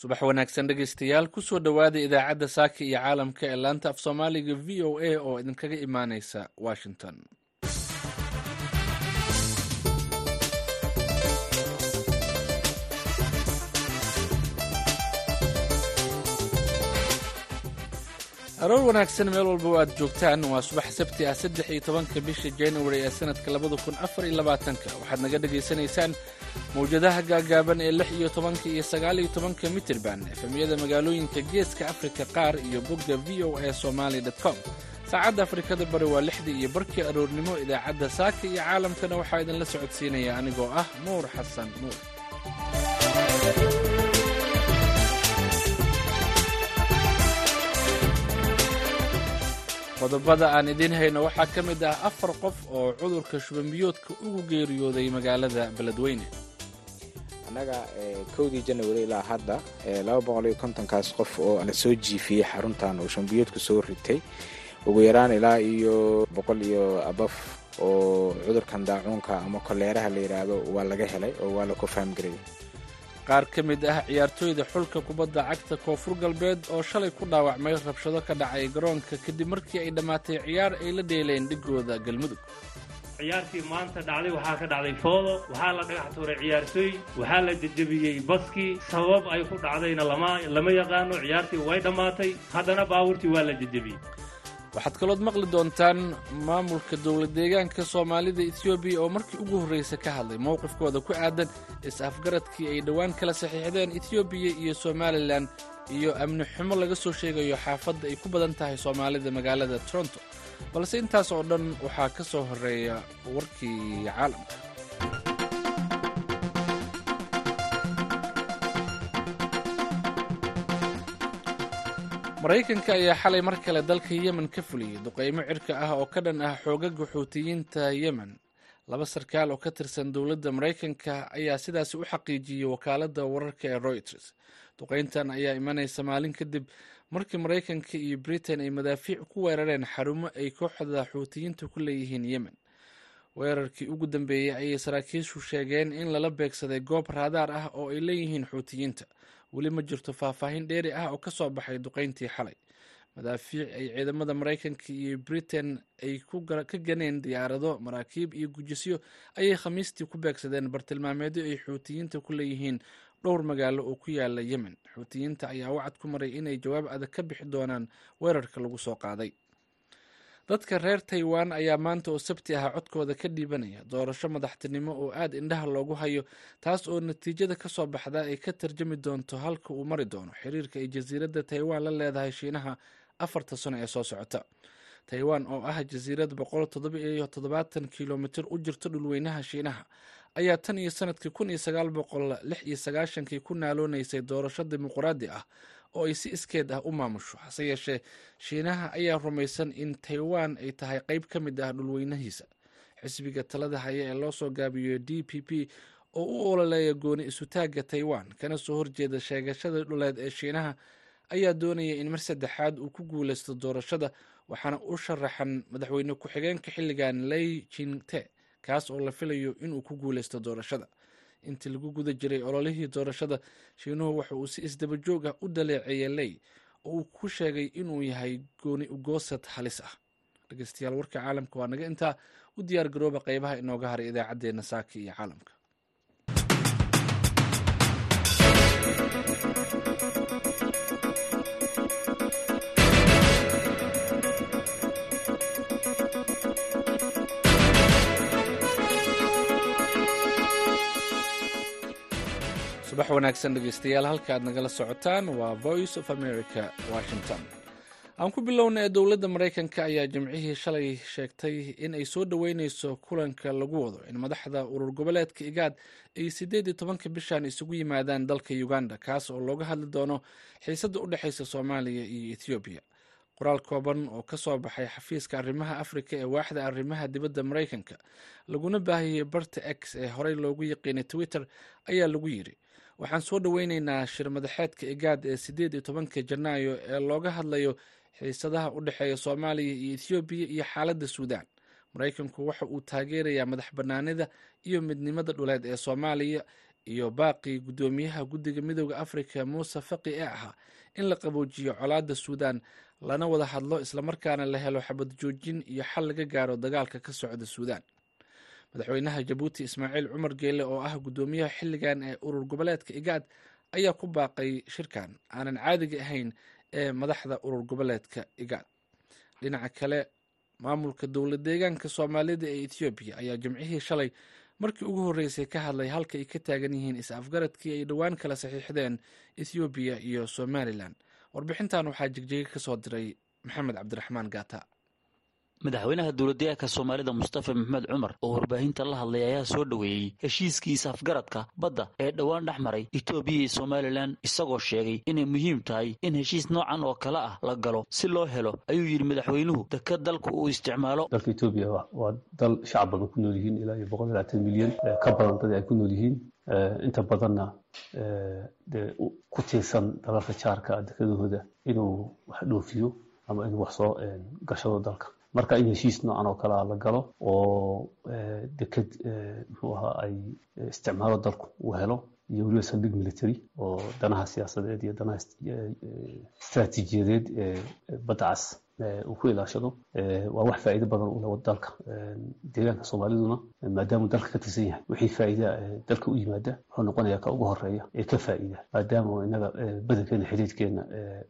subax wanaagsan dhegaystayaal ku soo dhowaada idaacadda saaka iyo caalamka ee laanta af soomaaliga v o a oo idinkaga imaaneysa washington aroor wanaagsan meel walba o aad joogtaan waa subax sabti ah saddex iyo tobanka bisha january ee sanadka labada kun afar iyo labaatanka. Waxaad naga dhagaysanaysaan mawjadaha gaagaaban ee lix iyo tobanka iyo sagaal iyo tobanka mitirban efemyada magaalooyinka geeska afrika qaar iyo bogga v o a somaali com. Saacadda afrikada bari waa lixdii iyo barkii aroornimo idaacadda saaka iyo caalamkana waxaa idinla socodsiinaya anigoo ah nuur xasan nuur qodobada aan idiin hayno waxaa ka mid ah afar qof oo cudurka shubanbiyoodka ugu geeriyooday magaalada beledweyne. Annaga kowdii janawari ilaa hadda laba boqol iyo kontonkaas qof oo la soo jiifiyey xaruntan oo shubanbiyoodku soo ritay ugu yaraan ilaa iyo boqol iyo abaf oo cudurkan daacuunka ama koleeraha la yidhaahdo waa laga helay oo waa la kofaamgarayay qaar ka mid ah ciyaartooyda xulka kubadda cagta koonfur galbeed oo shalay ku dhaawacmay rabshado ka dhacay garoonka kadib markii ay dhammaatay ciyaar ay la dheeleen dhigooda galmudug. Ciyaartii maanta dhacday waxaa ka dhacday foodo waxaa la dhagax tuuray ciyaartooy waxaa la jejebiyey baskii sabab ay ku dhacdayna lama yaqaano ciyaartii way dhammaatay haddana baabuurtii waa la jejebiyey waxaad kalood maqli doontaan maamulka dowlad deegaanka soomaalida etoobiya oo markii ugu horreysa ka hadlay mowqifkooda ku aadan is-afgaradkii ay dhowaan kala saxiixdeen etoobiya iyo somalilan iyo amni xumo laga soo sheegayo xaafadda ay ku badan tahay soomaalida magaalada toronto. Balse intaas oo dhan waxaa ka soo horreeya warkii caalamka maraykanka ayaa xalay mar kale dalka yemen ka fuliyey duqaymo cirka ah oo ka dhan ah xoogaga xuutiyiinta yemen. Laba sarkaal oo ka tirsan dowladda maraykanka ayaa sidaasi u xaqiijiyey wakaaladda wararka ee royters duqayntan ayaa imanaysa maalin kadib markii maraykanka iyo britain ay madaafiic ku weerareen xarumo ay kooxda xuutiyiinta ku leeyihiin yemen. Weerarkii ugu dambeeyey ayay saraakiishu sheegeen in lala beegsaday goob raadaar ah oo ay leeyihiin xuutiyiinta weli ma jirto faahfaahin dheeri ah oo ka soo baxay duqayntii xalay. Madaafiic ay ciidamada maraykanka iyo britain ay ka ganeen diyaarado maraakiib iyo gujisyo ayay khamiistii ku beegsadeen bartilmaameedyo ay xuutiyiinta ku leeyihiin dhowr magaalo oo ku yaalla yemen. Xuutiyiinta ayaa wacad ku maray inay jawaab adag ka bixi doonaan weerarka lagu soo qaaday dadka reer taiwan ayaa maanta oo sabti ah codkooda ka dhiibanaya doorasho madaxtinimo oo aad indhaha loogu hayo taas oo natiijada ka soo baxda ay ka tarjami doonto halka uu mari doono. Xiriirka ay jasiiradda taiwan la leedahay shiinaha afarta sano ee soo socota. Taiwan oo ah jasiirad boqol toddobiyo toddobaatan kilomitir u jirto dhulweynaha shiinaha ayaa tan iyo sannadkii kun iyo sagaal boqol lix iyo sagaashankii ku naaloonaysay doorasho dimuqraadi ah oo ay si iskeed ah u maamusho hase yeeshee shiinaha ayaa rumaysan in taiwan ay tahay qayb ka mid ah dhulweynahiisa. Xisbiga talada haya ee loo soo gaabiyo d p p oo u ololeeya gooni isutaagga taiwan kana soo horjeeda sheegashada dhuleed ee shiinaha ayaa doonaya in mar saddexaad uu ku guuleysto doorashada waxaana u sharaxan madaxweyne ku-xigeenka xilligan lei jinte kaas oo la filayo inuu ku guuleysto doorashada intii lagu guda jiray ololihii doorashada shiinuhu waxa uu si isdaba joog ah u daleeceeyey ley oo uu ku sheegay inuu yahay gooni ugoosad halis ah. Dhegeystayaal warka caalamka waa naga intaa u diyaar garooba qeybaha inooga haray idaacaddeenna saaka iyo caalamka subax wanaagsan dhegeystayaal halka aad nagala socotaan waa voice of america washington. Aan ku bilowna ee dowladda maraykanka ayaa jimcihii shalay sheegtay in ay soo dhoweyneyso kulanka lagu wado in madaxda urur goboleedka igaad ay siddeed iyo tobanka bishan isugu yimaadaan dalka uganda kaas oo looga hadli doono xiisadda u dhexeysa soomaaliya iyo ethoobiya qoraal kooban oo ka soo baxay xafiiska arrimaha afrika ee waaxda arrimaha dibadda maraykanka laguna baahiyey barta x ee horey loogu yaqiinay twitter ayaa lagu yidhi waxaan soo dhoweyneynaa shir madaxeedka igaad ee siddeed iyo tobanka janaayo ee looga hadlayo xiisadaha u dhexeeya soomaaliya iyo ethoobiya iyo xaaladda suudaan. Maraykanku waxa uu taageerayaa madax bannaanida iyo midnimada dhuleed ee soomaaliya iyo baaqii guddoomiyaha guddiga midooda afrika muuse faqi ee ahaa in la qaboojiyo colaadda suudaan lana wada hadlo islamarkaana la helo xabad joojin iyo xal laga gaaro dagaalka ka socda suudaan madaxweynaha jabuuti ismaaciil cumar geele oo ah guddoomiyaha xilligan ee urur goboleedka igaad ayaa ku baaqay shirkan. Aanan caadiga ahayn ee madaxda urur goboleedka igaad dhinaca kale maamulka dowlad deegaanka soomaalida ee ethoobiya ayaa jimcihii shalay markii ugu horreysay ka hadlay halka ay ka taagan yihiin is-afgaradkii ay dhowaan kala saxiixdeen ethoobiya iyo somalilan warbixintan waxaa jegjega ka soo diray maxamed cabdiraxmaan gaata madaxweynaha dowladdeegaanka soomaalida mustafa maxmed cumar oo warbaahinta la hadlay ayaa soo dhoweeyey heshiiskiisa afgaradka badda ee dhowaan dhex maray etoobiya iyo somalilan isagoo sheegay inay muhiim tahay in heshiis noocan oo kale ah la galo. Si loo helo ayuu yidhi madaxweynuhu dekad dalku uu isticmaalo. Dalka etoobiya waa dal shacab badan ku nool yihiin ilaa iyo boqol labaatan milyan ka badan dad ay ku nool yihiin. Inta badanna dee ku tiirsan dalalka jaarka dekadahooda inuu wax dhoofiyo ama inuu wax soo gashado dalka marka in heshiis noocan oo kale a la galo oo deked muxuu ahaa ay isticmaalo dalku uu helo iyo weliba saldhig military oo danaha siyaasadeed iyo danaha istaraatiijiyadeed ee badda cas uu ku ilaashado. Waa wax faa'iido badan u leh dalka deegaanka soomaaliduna maadaamuu dalka ka tirsan yahay. Wixii faa'iida dalka u yimaada wuxuu noqonayaa ka ugu horreeya ee ka faa'iida maadaama inaga badankeena xidhiidhkeena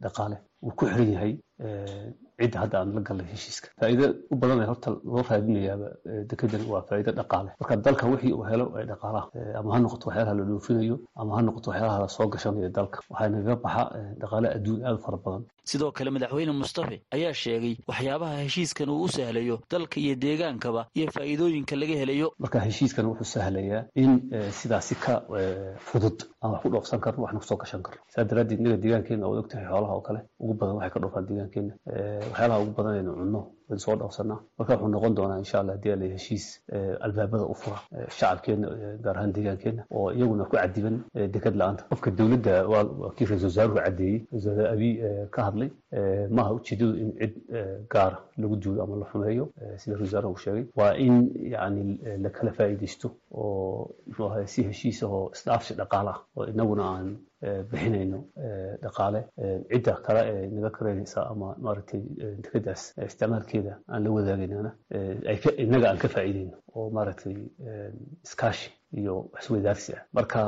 dhaqaale uu ku xiran yahay cidda hadda aan la gallay heshiiska. Faa'iido u badan ee horta loo raadinayaaba dekedan waa faa'iido dhaqaale. Marka dalka wixii uu helo ee dhaqaalaha ama ha noqoto waxyaalaha la dhoofinayo ama ha noqoto waxyaalaha la soo gashanayo dalka waxaa nagaga baxa dhaqaale adduun aad u fara badan. Sidoo kale madaxweyne mustafe ayaa sheegay waxyaabaha heshiiskan uu u sahlayo dalka iyo deegaankaba iyo faa'iidooyinka laga helayo. Marka heshiiskan wuxuu sahlayaa in sidaasi ka fudud aan wax ku dhoofsan karno waxna ku soo gashan karno. Saa daraaddeed inaga deegaankeena ood ogtahay xoolaha oo kale ugu badan waxay ka dhoofaan deegaankeena. Waxyaalaha ugu badan aynu cunno soo dhowrsanaa marka wuxuu noqon doonaa insha allah haddii ala heshiis albaabada u fura shacabkeena gaar ahaan deegaankeena oo iyaguna ku cadiban dekad la'aanta. Qofka dowladda kii ra'isul wasaaruhu caddeeyey ra'isul abiy ka hadlay maaha ujeedadu in cid gaara lagu duulo ama la xumeeyo sida ra'isul wasaaraha uu sheegay. Waa in yani la kala faa'iidaysto oo muxuu ahay si heshiis ahoo isdhaafsi dhaqaala ah oo inaguna aan bixinayno dhaqaale cidda kale ee naga kareynaysa ama maaragtay dekadaas isticmaalkeeda aan la wadaagaynana innaga aan ka faa'iidayno oo maaragtay iskaashi iyo waxisweydaarsi ah marka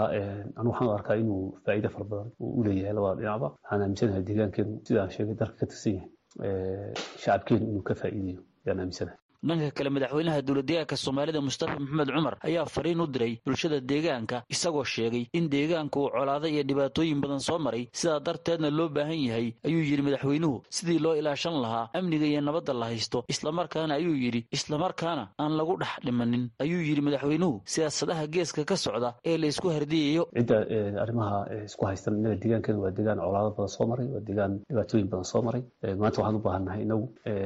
anu waxaan arkaa inuu faa'iido fara badan uu u leeyahay labada dhinacba waxaan aaminsanahay deegaankeenu sida aan sheegay dalka ka tirsan yahay shacabkeenu inuu ka faa'iidayo ayaan aaminsanahay dhanka kale madaxweynaha dowladdeegaanka soomaalida mustafa maxmed cumar ayaa fariin u diray bulshada deegaanka isagoo sheegay in deegaanka uu colaado iyo dhibaatooyin badan soo maray. Sidaa darteedna loo baahan yahay ayuu yidhi madaxweynuhu sidii loo ilaashan lahaa amniga iyo nabadda la haysto. Islamarkaana ayuu yidhi islamarkaana aan lagu dhex dhimanin. Ayuu yidhi madaxweynuhu siyaasadaha geeska ka socda ee la isku hardiyayo cidda arrimaha isku haystan innaga deegaankeena waa deegaan colaado badan soo maray waa deegaan dhibaatooyin badan soo maray. Maanta waxaan u baahannahay inagu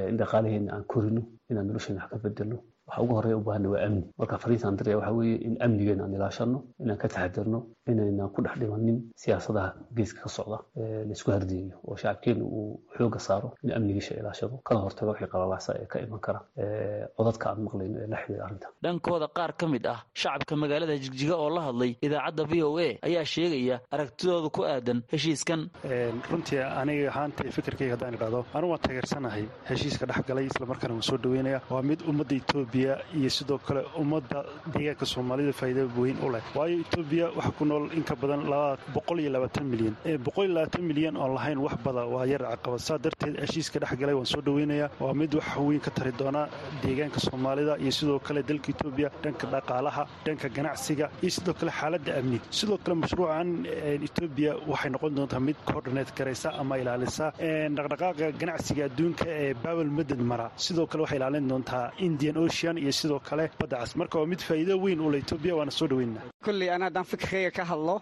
in dhaqaalaheena aan korino inaan nolosheena wax ka bedelno. Waxa ugu horeya u baahana waa amni. Marka fariintaan diraya waxa weeye in amnigeena aan ilaashano inaan ka taxadirno inaynan ku dhex dhimanin siyaasadaha geeska ka socda la isku hardiyayo oo shacabkeena uu xooga saaro in amnigiisha ilaashado kana hortago wixii qalalaasa ee ka iman kara codadka aan maqlayno ee la xidhiira arrinta dhankooda qaar ka mid ah shacabka magaalada jigjiga oo la hadlay idaacadda v o a ayaa sheegaya aragtidooda ku aadan heshiiskan. Runtii aniga ahaantay fikirkayga haddaan idhahdo anu waan taageersanahay heshiiska dhex galay islamarkaana waan soo dhaweynaya waa mid ummadda etoobiya iyo sidoo kale ummadda deegaanka soomaalida faa'iida weyn u leh. Waayo etoobiya waxaa ku nool in ka badan milyan. Oon lahayn wax bada waa yar caqabad. Saa darteed heshiiska dhex galay waan soo dhaweynayaa. Waa mid wax weyn ka tari doona deegaanka soomaalida iyo sidoo kale dalka etoobiya dhanka dhaqaalaha dhanka ganacsiga iyo sidoo kale xaaladda amni. Sidoo kale mashruucan etoobiya waxay noqon doontaa mid coordinate garaysa ama ilaalisa dhaqdhaqaaqa ganacsiga adduunka ee babel maded mara sidoo kale waxay ilaalin doontaa indian ocean iyo sidoo kale badda cas. Marka waa mid faa'iido weyn u etoobiya waana soo dhaweynaa hadlo.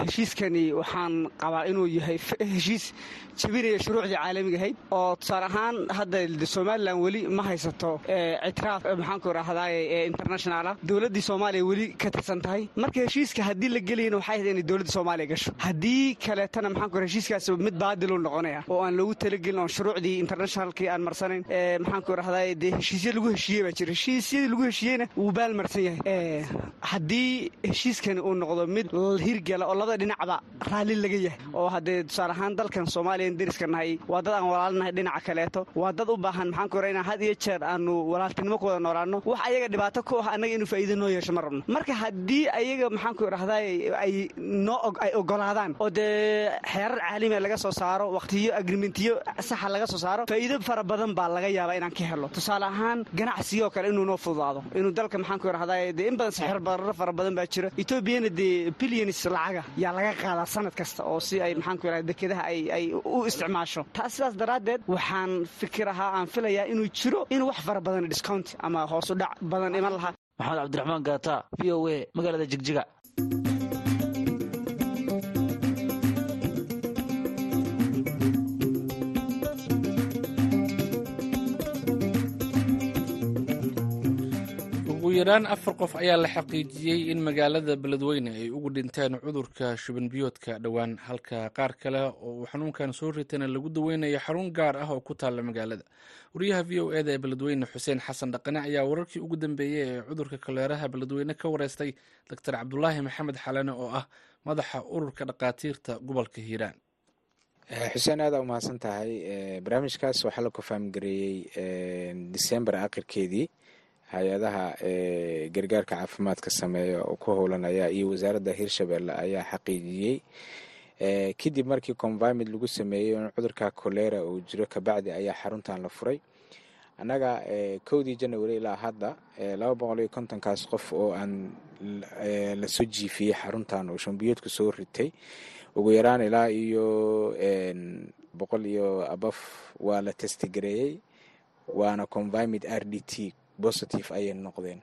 Heshiiskani waxaan qabaa inuu yahay heshiis jebinaya shuruucdii caalamiga ahayd oo tusaale ahaan hadda somalilan weli ma haysato ictiraaf maxaanku idhaahdaay ee internationaala dowladdii soomaaliya weli ka tirsan tahay. Marka heshiiska haddii la gelayana waxay ahayd inay dowladda soomaaliya gasho. Haddii kaleetana maxaanku heshiiskaas mid baadiluu noqonaya oo aan loogu talagelin oon shuruucdii internationalkii aan marsanayn maxaanku idhahdaay dee heshiisya lagu heshiiyey baa jira. Heshiisyadii lagu heshiiyeyna wuu baalmarsan yahay. Haddii heshiiskani uu noqdo noqdo mid hirgala oo labada dhinacba raalli laga yahay. Oo haddee tusaale ahaan dalkan soomaaliyan deriska nahay waa dad aan walaalinahay dhinaca kaleeto. Waa dad u baahan maxaan ku inaan had iyo jeer aanu walaaltinimo ku wada noolaano wax ayaga dhibaato ku ah annaga inuu faa'iido noo yeesho ma rabno. Marka haddii ayaga maxaan ku idhahdaa ay noo ay ogolaadaan oo dee xeerar caalamiga laga soo saaro wakhtiyo agrimentiyo saxa laga soo saaro faa'iido fara badan baa laga yaabaa inaan ka helo tusaale ahaan ganacsigoo kale inuu noo fududaado. Inuu dalka maxaan ku idhahdaa dee in badan sixir bararo fara badan baa jira. Etoobiyana dee bilyanis lacaga yaa laga qaadaa sanad kasta oo si ay maxaan ku idhahda dekedaha ay u isticmaasho. Taas sidaas daraaddeed waxaan fikir ahaa aan filayaa inuu jiro in wax fara badan discount ama hoosu dhac badan iman lahaa. Maxamed cabdiraxmaan gaata v o a magaalada jigjiga ugu yaraan afar qof ayaa la xaqiijiyey in magaalada beledweyne ay ugu dhinteen cudurka shubanbiyoodka dhowaan. Halka qaar kale oo uu xanuunkan soo ritana lagu daweynayo xarun gaar ah oo ku taalla magaalada. Wariyaha v o eda ee beledweyne xuseen xasan dhaqane ayaa wararkii ugu dambeeyey ee cudurka koleeraha beledweyne ka wareystay doctor cabdulaahi maxamed xalane oo ah madaxa ururka dhakhaatiirta gobolka hiiraan. Xuseen aada u mahadsan tahay barnaamijkaas waxaa la kofaamgareeyey disembar akhirkeedii hay'adaha gargaarka caafimaadka sameeya ku howlanaya iyo wasaaradda hirshabelle ayaa xaqiijiyey. Kadib markii convimid lagu sameeyey in cudurka kolera uu jiro kabacdi ayaa xaruntan la furay. Annaga kowdii janawari ilaa hadda laba boqol iyo kontonkaas qof oo aan la soo jiifiyey xaruntan oo shambiyoodku soo ritay. Ugu yaraan ilaa iyo boqol iyo abaf waa la testigareeyey waana convimid r d t positive ayay noqdeen.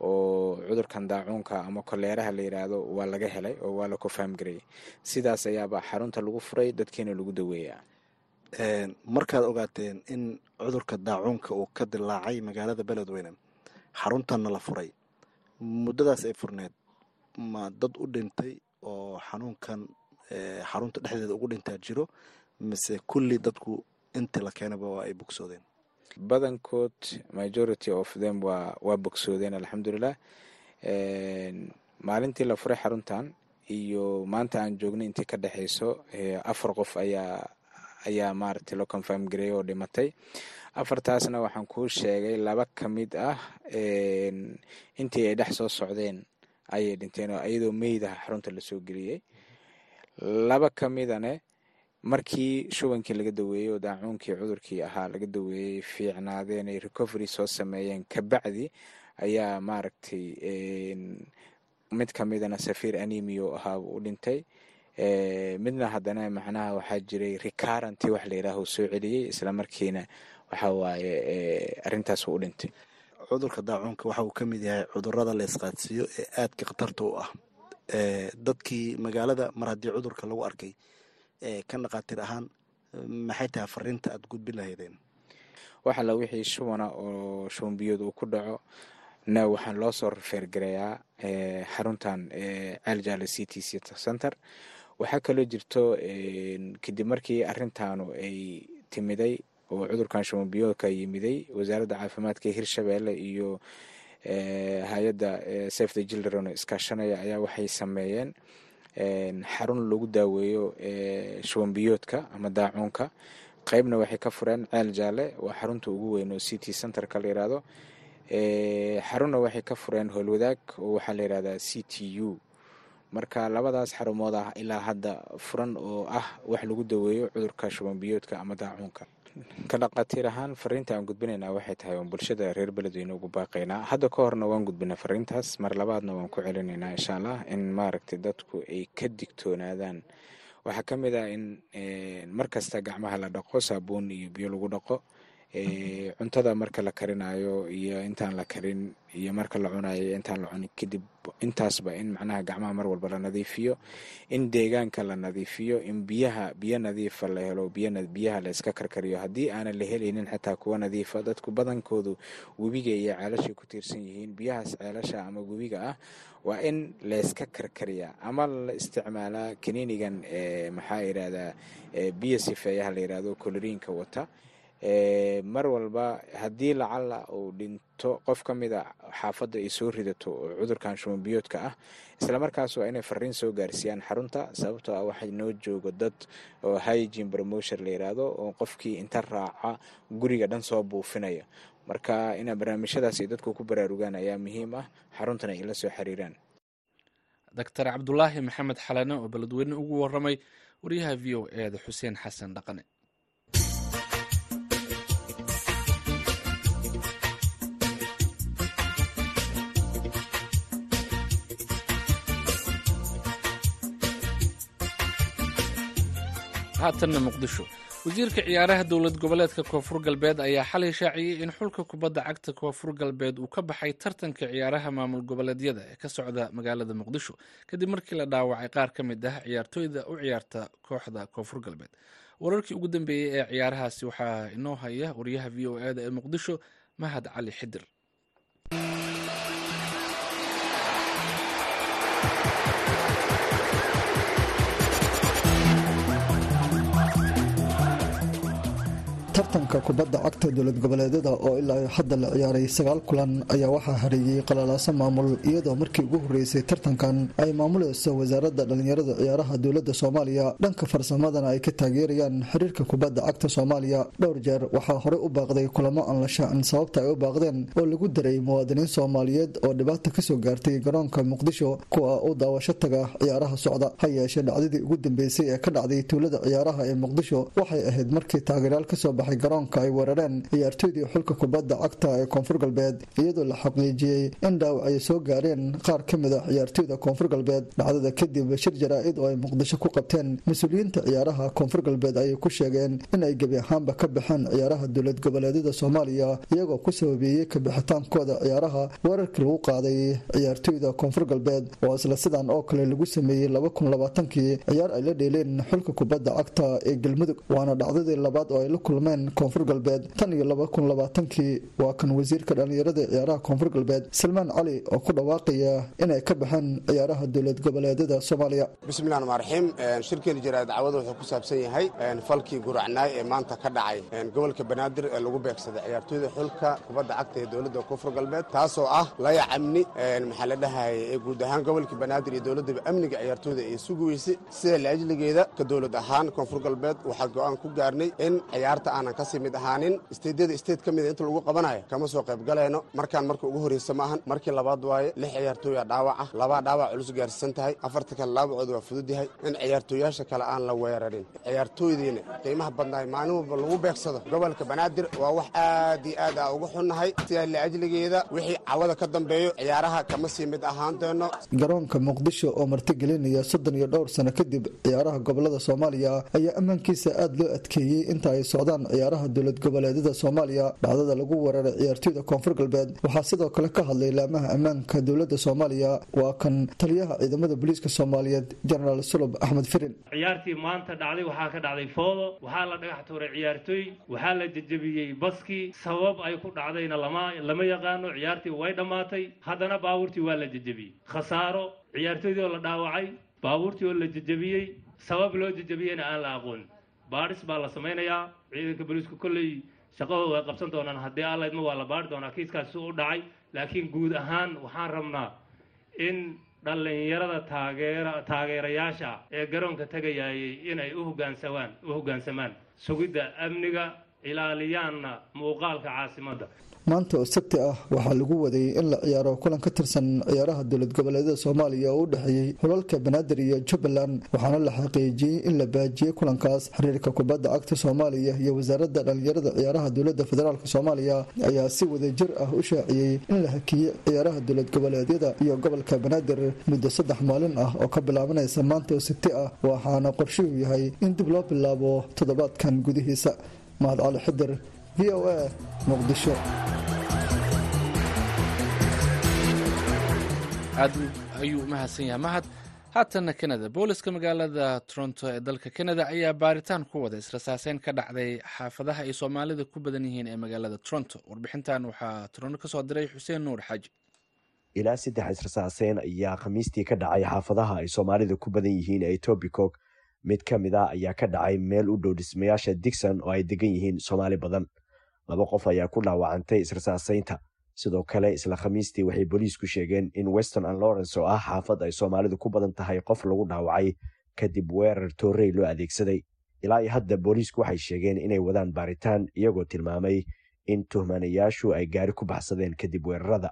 Oo cudurkan daacuunka ama koleeraha la yiraahdo waa laga helay oo waa la kofaamgareeyey sidaas ayaaba xarunta lagu furay dadkeena lagu daweeyaa. Markaad ogaateen in cudurka daacuunka uu ka dilaacay magaalada beledweyne xaruntanna la furay. Muddadaas ay furneed ma dad u dhintay oo xanuunkan xarunta dhexdeeda ugu dhintaa jiro mise kulli dadku intii la keenaba waa ay bogsoodeen badankood majority of them waa bogsoodeen alxamdulilah maalintii la furay xaruntan iyo maanta aan joognay intii ka dhexeyso afar qof ayaa ayaa maaragtay loo confirm gareeyay oo dhimatay. Afartaasna waxaan kuu sheegay laba ka mid ah intii ay dhex soo socdeen ayay dhinteen oo iyadoo meydaha xarunta la soo geliyey laba ka midane markii shubankii laga daweeyey oo daacuunkii cudurkii ahaa laga daweeyey fiicnaadeen ay recovery soo sameeyeen kabacdi ayaa maaragtay mid ka midana safiir anemio ahaa u dhintay. Midna haddana macnaha waxaa jiray recaranti wax la yidhaaho soo celiyey isla markiina waxa waaye arrintaas u dhintay. Cudurka daacuunka waxa uu ka mid yahay cudurrada la isqaadsiiyo ee aadka khatarta u ah. Dadkii magaalada mar haddii cudurka lagu arkay ka dhaqaatiir ahaan maxay tahay fariinta aada gudbin lahaydeen wax alla wixii shubana oo shubanbiyood uu ku dhaco. Na waxaan loo soo rafeergareeyaa xaruntan jaale c t c center. Waxaa kaloo jirto kadib markii arintaanu ay timiday oo cudurkan shubanbiyoodka yimiday wasaaradda caafimaadka ee hirshabelle iyo hay'adda safe the children iskaashanaya ayaa waxay sameeyeen xarun lagu daaweeyo shubanbiyoodka ama daacuunka. Qeybna waxay ka fureen ceel jaale waa xarunta ugu weyn oo c t centerka la yiraahdo xarunna waxay ka fureen howlwadaag oo waxaa la yirahdaa c t u marka labadaas xarumood ah ilaa hadda furan oo ah wax lagu daweeyo cudurka shubanbiyoodka ama daacuunka. Ka dhaqaatiir ahaan fariinta aan gudbinaynaa waxay tahay oon bulshada reer beledweyne ugu baaqaynaa hadda ka horna waan gudbinay fariintaas mar labaadna waan ku celinaynaa insha allah in maaragtay dadku ay ka digtoonaadaan. Waxaa ka mid ah in mar kasta gacmaha la dhaqo saabuun iyo biyo lagu dhaqo cuntada marka la karinayo iyo intaan la karin iyo marka la cunayo intaan la cunin kadib intaasba in macnaha gacmaha mar walba la nadiifiyo in deegaanka la nadiifiyo in biyaha biyo nadiifa la helo biyaha la karkariyo. Haddii aanan la helaynin xitaa kuwa nadiifa dadku badankoodu webiga iyo ceelashay ku tiirsan yihiin. Biyahaas ceelasha ama webiga ah waa in layska karkariyaa ama la isticmaalaa kaniinigan maxaa yirahdaa biyo sifeeyaha la yiraahdo koloriinka wata mar walba haddii lacala uu dhinto qof ka mid a xaafadda ay soo ridato oo cudurkan shumanbiyoodka ah islamarkaas waa inay fariin soo gaarsiiyaan xarunta sababtoo ah waxay noo joogo dad oo hygene promotion la yiraahdo oo qofkii inta raaca guriga dhan soo buufinaya marka inaa barnaamijyadaas dadku ku baraarugaan ayaa muhiim ah xaruntana ay soo xiriiraan. Doctor cabdulaahi maxamed xalane oo beledweyne ugu waramay wariyaha v o eeda xuseen xasan dhaqane haatanna muqdisho. Wasiirka ciyaaraha dowlad goboleedka koonfur galbeed ayaa xalay shaaciyey in xulka kubadda cagta koonfur galbeed uu ka baxay tartanka ciyaaraha maamul goboleedyada ee ka socda magaalada muqdisho. Kadib markii la dhaawacay qaar ka mid ah ciyaartooyda u ciyaarta kooxda koonfur galbeed. Wararkii ugu dambeeyey ee ciyaarahaasi waxaa inoo haya wariyaha v o eda ee muqdisho mahad cali xidir tartanka kubadda cagta dowlad goboleedyada oo ilaa hadda la ciyaaray sagaal kulan ayaa waxaa hareeyey qalalaaso maamul iyadoo markii ugu horeysay tartankan ay maamulayso wasaaradda dhallinyarada ciyaaraha dowladda soomaaliya. Dhanka farsamadana ay ka taageerayaan xiriirka kubadda cagta soomaaliya. Dhowr jeer waxaa horey u baaqday kulamo aan la shaacin sababta ay u baaqdeen oo lagu daray muwaadiniin soomaaliyeed oo dhibaata ka soo gaartay garoonka muqdisho kuwa u daawasho taga ciyaaraha socda. Ha yeeshee dhacdadii ugu dambeysay ee ka dhacday tuulada ciyaaraha ee muqdisho waxay ahayd markii taageerayaal ka soo baxay garoonka ay weerareen ciyaartooydii xulka kubadda cagta ee koonfur galbeed iyadoo la xaqiijiyey in dhaawac ay soo gaareen qaar ka mid a ciyaartooyda koonfur galbeed. Dhacdada kadib shir jaraa-id oo ay muqdisho ku qabteen mas'uuliyiinta ciyaaraha koonfur galbeed ayay ku sheegeen in ay gebi ahaanba ka baxeen ciyaaraha dowlad goboleedyada soomaaliya iyagoo ku sababeeyey kabixitaankooda ciyaaraha weerarkii lagu qaaday ciyaartooyda koonfur galbeed. Oo isla sidan oo kale lagu sameeyey kii ciyaar ay la dheeleen xulka kubadda cagta ee galmudug waana dhacdadii labaad oo ay la kulmeen koonfur galbeed. Tan iyo kii waa kan wasiirka dhallinyarada ciyaaraha koonfur galbeed salmaan cali oo ku dhawaaqaya inay ka baxeen ciyaaraha dowlad goboleedyada soomaaliya. Bismillahi raxmaan raxiim shirkeeni jaraad dacwada wuxuu ku saabsan yahay falkii guracnaay ee maanta ka dhacay. Gobolka banaadir ee lagu beegsaday ciyaartooyda xulka kubadda cagta ee dowladda koonfur galbeed taasoo ah laya amni maxaa la dhahayay ee guud ahaan gobolka banaadir iyo dowladdaba amniga ciyaartooyda ay sugi weysay. Sida laajligeeda ka dowlad ahaan koonfur galbeed waxaa go'aan ku gaarnay in ciyaarta aanan ka sii mid ahaanin isteedyada isteed ka mida inta lagu qabanayo kama soo qayb galayno markaan marka ugu horreysa ma ahan markii labaad waaye lix ciyaartooya dhaawac ah labaa dhaawac culus gaarsiisan tahay afarta kale dhaawacooda waa fudud yahay. In ciyaartooyaasha kale aan la weerarin. Ciyaartooydiina qiimaha badnaay maalin walba lagu beegsado. Gobolka banaadir waa wax aad iyo aad a ugu xunnahay. Sidaa laajligeeda wixii cawada ka dambeeyo ciyaaraha kama sii mid ahaan doono. Garoonka muqdisho oo martigelinaya soddon iyo dhowr sano kadib ciyaaraha gobollada soomaaliya ayaa ammaankiisa aada loo adkeeyey inta ay socdaan ciyaaraha dowlad goboleedyada soomaaliya dhacdada lagu weeraray ciyaartooyda koonfur galbeed. Waxaa sidoo kale ka hadlay laamaha ammaanka dowladda soomaaliya waa kan taliyaha ciidamada booliiska soomaaliyeed jenaraal sulub axmed firin. Ciyaartii maanta dhacday waxaa ka dhacday foodo waxaa la dhagax tuuray ciyaartooy waxaa la jejebiyey baskii sabab ay ku dhacdayna lama lama yaqaano ciyaartii way dhammaatay. Haddana baabuurtii waa la jejebiyey khasaaro ciyaartooydii oo la dhaawacay baabuurtii oo la jejebiyey sabab loo jejebiyeyna aan la aqoon baadhis baa la samaynayaa. Ciidanka booliisku kolley shaqadooda ay qabsan doonaan. Haddii alla idma waa la baadhi doonaa kiiskaasi u dhacay. Laakiin guud ahaan waxaan rabnaa in dhallinyarada taageera taageerayaasha ee garoonka tegayayay inay u u hoggaansamaan sugidda amniga ilaaliyaanna muuqaalka caasimadda maanta oo sabti ah waxaa lagu waday in la ciyaaro kulan ka tirsan ciyaaraha dowlad goboleedyada soomaaliya oo u dhexeeyey xulalka banaadir iyo jubbaland waxaana la xaqiijiyey in la baajiyey kulankaas. Xiriirka kubadda cagta soomaaliya iyo wasaaradda dhallinyarada ciyaaraha dowladda federaalk soomaaliya ayaa si wadajir ah u shaaciyey in la hakiyey ciyaaraha dowlad goboleedyada iyo gobolka banaadir muddo saddex maalin ah oo ka bilaabanaysa maanta oo sabti ah waxaana qorshuhu yahay in dib loo bilaabo toddobaadkan gudihiisa. Mahad cali xidir v o a muqdisho aad ayuu u mahadsan yahay. Mahad haatanna kanada. Booliska magaalada toronto ee dalka kanada ayaa baaritaan ku wada israsaaseyn ka dhacday xaafadaha ay soomaalida ku badan yihiin ee magaalada toronto. Warbixintan waxaa toronto ka soo diray xuseen nuur xaaji ilaa saddex israsaaseyn ayaa khamiistii ka dhacay xaafadaha ay soomaalida ku badan yihiin ee tobicok mid ka mid ah ayaa ka dhacay meel u dhow dhismayaasha digson oo ay degan yihiin soomaali badan laba qof ayaa ku dhaawacantay israsaasaynta sidoo kale isla khamiistii waxay booliisku sheegeen in weston and lawrence oo ah xaafad ay soomaalidu ku badan tahay qof lagu dhaawacay kadib weerar toorey loo adeegsaday. Ilaa iyo hadda booliisku waxay sheegeen inay wadaan baaritaan iyagoo tilmaamay in tuhmanayaashu ay gaari ku baxsadeen kadib weerarada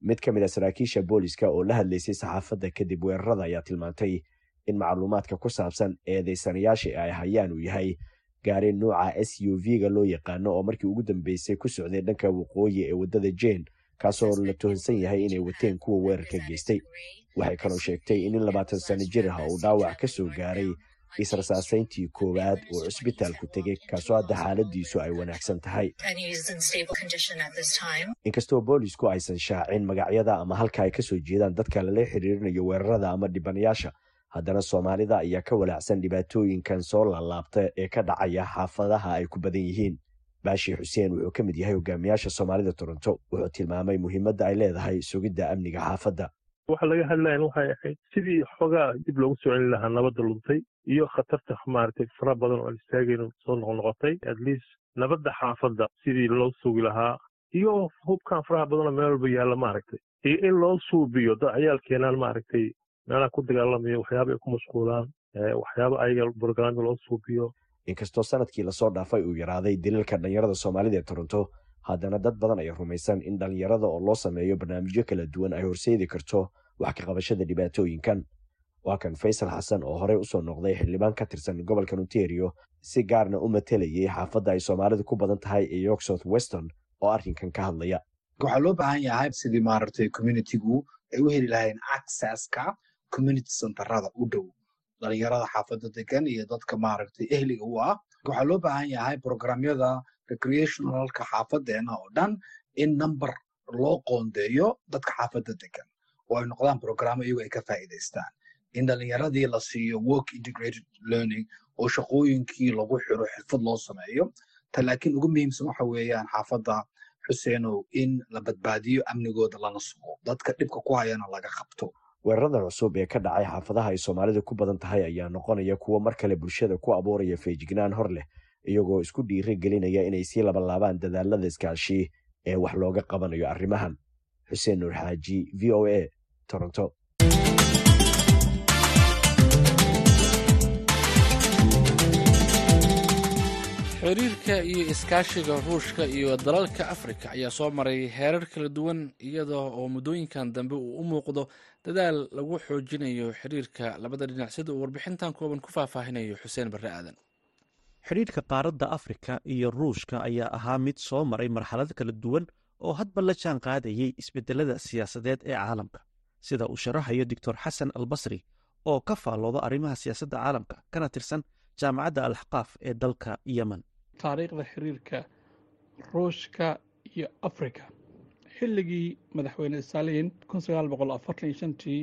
Mid ka mid a saraakiisha booliska oo la hadlaysay saxaafadda kadib weerarada ayaa tilmaantay in macluumaadka ku saabsan eedeysanayaasha ay hayaan uu yahay gaari nuuca s u v-ga loo yaqaano oo markii ugu dambeysay ku socday dhanka waqooyi ee waddada jane kaasoo la tuhunsan yahay inay wateen kuwa weerarka geystay. Waxay kaloo sheegtay in in labaatan sano jir ah uu dhaawac ka soo gaaray israsaasayntii koowaad oo cusbitaalku tegay kaasoo hadda xaaladiisu ay wanaagsan tahay. Inkastoo boolisku aysan shaacin magacyada ama halka ay ka soo jeedaan dadka lala xiriirinayo weerarada ama dhibanayaasha. Haddana soomaalida ayaa ka walaacsan dhibaatooyinkan soo laalaabta ee ka dhacaya xaafadaha ay ku badan yihiin. Baashi xuseen wuxuu ka mid yahay hogaamiyaasha soomaalida toronto wuxuu tilmaamay muhiimadda ay leedahay sugidda amniga xaafadda waxa laga hadlayan waxay ahayd sidii xoogaa dib loogu soo celin lahaa nabadda luntay iyo khatarta maaragtay fara badan oo aan istaagayno soo noqnoqotay at least nabadda xaafadda sidii loo sugi lahaa iyo hubkan faraha badanoo meel walba yaalla maaragtay. Iyo in loo suubiyo dad ciyaalkeenaan maaragtay meelaha ku dagaalamayo waxyaaba ay ku mashquulaan waxyaaba ayaga brograamyo loo suubiyo inkastoo sannadkii la soo dhaafay uu yaraaday daliilka dhallinyarada soomaalida ee toronto haddana dad badan ayaa rumaysan in dhallinyarada oo loo sameeyo barnaamijyo kala duwan ay horseedi karto wax ka qabashada dhibaatooyinkan. Waa kan faysal xasan oo horey u soo noqday xildhibaan ka tirsan gobolka ontario si gaarna u matelayay xaafadda ay soomaalidu ku badan tahay ee york south weston oo arrinkan ka hadlaya. Waxaa loo baahan yahay sidii maaragtay communitygu ay u heli lahayn accesska community centerada u dhow. Dhalinyarada xaafadda degan iyo dadka maaragtay ehliga u ah. Waxaa loo baahan yahay programyada recreationalka xaafadeena oo dhan in number loo qoondeeyo dadka xaafadda degan oo ay noqdaan programo iyago ay ka faa'iidaystaan. In dhalinyaradii la siiyo work integrated learning oo shaqooyinkii lagu xiro xirfad loo sameeyo ta laakiin ugu muhiimsan waxa weeyaan xaafadda xuseenow in la badbaadiyo amnigooda lana sugo. Dadka dhibka ku hayana laga qabto. Weerarada cusub ee ka dhacay xaafadaha ay soomaalidu ku badan tahay ayaa noqonaya kuwo mar kale bulshada ku abuuraya feejignaan hor leh iyagoo isku dhiiri gelinaya inay sii labalaabaan dadaalada iskaashi ee wax looga qabanayo arrimahan. Xuseen nuur xaaji v o a toronto. Xiriirka iyo iskaashiga ruushka iyo dalalka afrika ayaa soo maray heerar kala duwan iyadoo oo muddooyinkan dambe uu u muuqdo dadaal lagu xoojinayo xiriirka labada dhinac sida uu warbixintan kooban ku faahfaahinayo xuseen barre aadan xidhiirka qaaradda afrika iyo ruushka ayaa ahaa mid soo maray marxalad kala duwan oo hadba la jaan qaadayay isbedelada siyaasadeed ee caalamka. Sida uu sharaxayo doctor xasan albasri oo ka faallooda arrimaha siyaasadda caalamka kana tirsan jaamacadda alxaqaaf ee dalka yemen. Taariikhda xiriirka ruushka iyo afrika. Xilligii madaxweyne stalin tii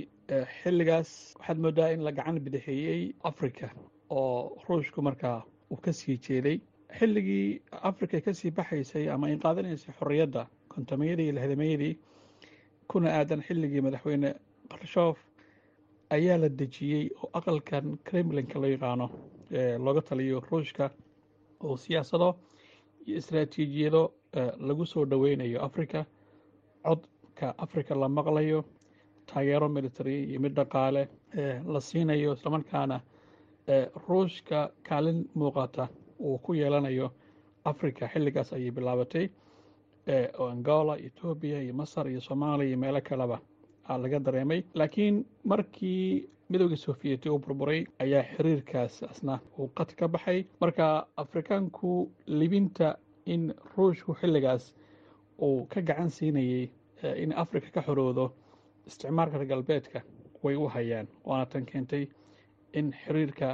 xilligaas waxaad moodaa in la gacan bidixeeyey afrika oo ruushku markaa uu ka sii jeeday xilligii afrika ka sii baxaysay ama ay qaadanaysay xorriyadda kontomayadii iyo lixdamayadii kuna aadan xilligii madaxweyne karshof ayaa la dejiyey oo aqalkan kremlinka loo yaqaano looga taliyo ruushka oo siyaasado iyo istaraatiijiyado lagu soo dhoweynayo afrika codka afrika la maqlayo taageero military iyo mid dhaqaale la siinayo islamarkaana ruushka kaalin muuqata uu ku yeelanayo afrika xilligaas ayay bilaabatay oo angola etoobiya iyo masar iyo soomaaliya iyo meelo kaleba laga dareemay. Laakiin markii midowgii sofiyeeti uu burburay ayaa xiriirkaas asna uu qad ka baxay. Marka afrikaanku libinta in ruushku xilligaas uu ka gacan siinayey in afrika ka xoroodo isticmaalka galbeedka way u hayaan waana tan keentay in xiriirka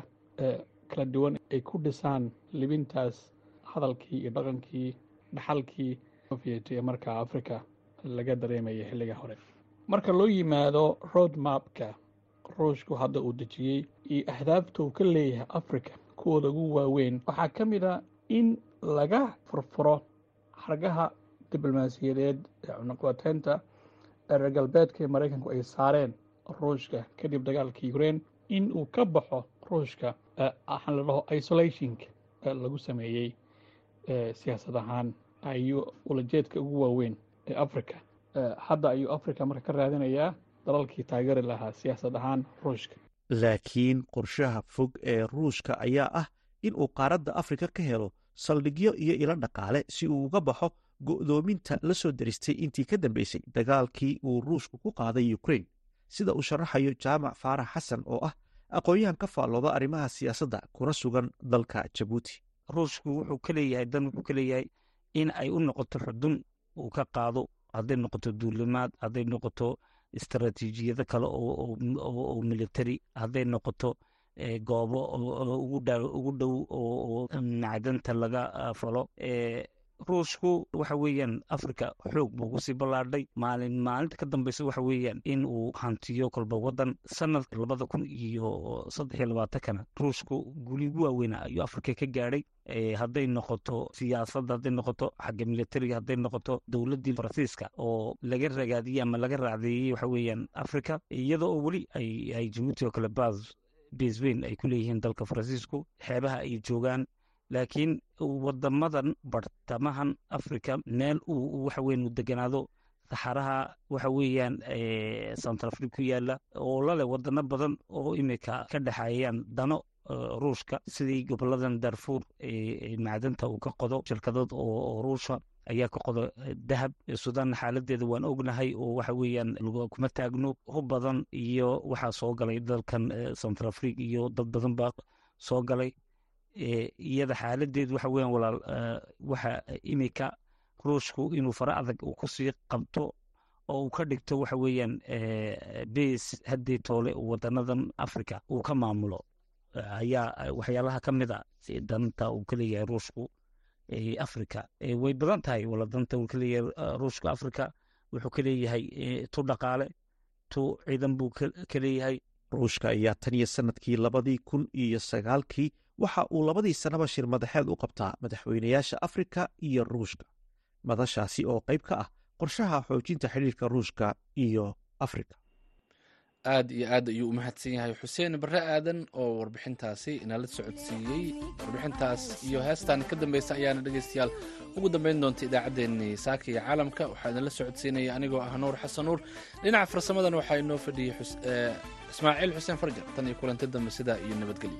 kala duwan ay ku dhisaan libintaas hadalkii iyo dhaqankii dhaxalkii sofiyeeti ee markaa afrika laga dareemayay xilliga hore. Marka loo yimaado road mapka ruushku hadda uu dejiyey iyo ahdaafta uu ka leeyahay africa kuwooda ugu waaweyn waxaa ka mid a in laga furfuro xargaha diblomaasiyadeed ee cunaqabateynta reer galbeedka ee maraykanku ay saareen ruushka kadib dagaalka ukraine in uu ka baxo ruushka waxaan la dhaho isolationka lagu sameeyey siyaasad ahaan. Ayuu ulajeedka ugu waaweyn ee africa hadda ayuu africa marka ka raadinayaa dalalkii taageeri lahaa siyaasad ahaan ruushka. Laakiin qorshaha fog ee ruushka ayaa ah in uu qaaradda afrika ka helo saldhigyo iyo ilo dhaqaale si uu uga baxo go'doominta la soo daristay intii ka dambeysay dagaalkii uu ruushku ku qaaday ukraine. Sida uu sharaxayo jaamac faarax xasan oo ah aqoon-yahan ka faallooda arrimaha siyaasadda kuna sugan dalka jabuuti. Ruushku wuxuu ka leeyahay dan wuxuu ka leeyahay in ay u noqoto xudun uu ka qaado hadday noqoto duulimaad hadday noqoto istaraatiijiyado kale oo military hadday noqoto goobo ugu dhow oo macdanta laga falo ruushku waxa weeyaan africa xoog buu ku sii ballaadhay. Maalin maalinta ka dambeysa waxa weeyaan in uu hantiyo kolba waddan sanadka labada kun iyo saddex iyo labaatankana ruushku guligu waaweyna ayuu africa ka gaadhay. Hadday noqoto siyaasadda hadday noqoto xagga militariga hadday noqoto dowladdii faransiiska oo laga ragaadiyey ama laga raacdeeyey waxa weeyaan africa iyadoo oo weli ay jabuuti oo kale bas basweyn ay ku leeyihiin dalka faransiisku xeebaha ay joogaan laakiin wadamadan bartamahan africa meel uu waxa weyan uu deganaado. Saxaraha waxa weeyaan centrafric ku yaalla oo laleh wadano badan oo imika ka dhexeeyaan dano ruushka. Sidii goboladan darfuur macdanta uu ka qodo shirkadood oo ruusha ayaa ka qodo dahab. Sudan xaaladeeda waan ognahay oo waxa weeyaan kuma taagno. Hub badan iyo waxaa soo galay dalkan centrafric iyo dad badan baa soo galay iyada xaaladeedu waxa weeyaan walaal waxa imika ruushku inuu fara adag uu ku sii qabto oo uu ka dhigto waxa weeyaan bas haddii toole wadanadan africa uu ka maamulo. Ayaa waxyaalaha ka mid a danta uu ka leeyahay ruushku africa way badan tahay wala danta uu ka leeyahay ruushka africa wuxuu ka leeyahay tu dhaqaale tu ciidan buu ka leeyahay. Ruushka ayaa tan iyo sannadkii labadii kun iyo sagaalkii waxa uu labadii sannaba shir madaxeed u qabtaa madaxweynayaasha afrika iyo ruushka. Madashaasi oo qayb ka ah qorshaha xoojinta xidhiirka ruushka iyo afrika. Aad iyo aad ayuu u mahadsan yahay xuseen barre aadan oo warbixintaasi inala socodsiiyey. Warbixintaas iyo heestan ka dambeysa ayaana dhegeystayaal ugu dambeyn doonta idaacaddeenii saaka iyo caalamka. Waxaa idinla socodsiinaya anigoo ah nuur xasan nuur. Dhinaca farsamadan waxaa inoo fadhiyey ismaaciil xuseen farjar tan iyo kulanti dambe sidaa iyo nabadgelyo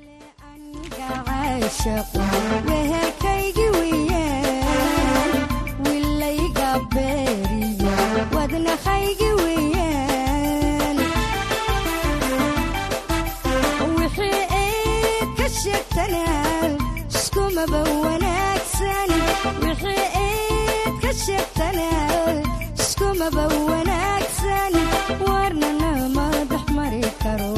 warnana madax mari karo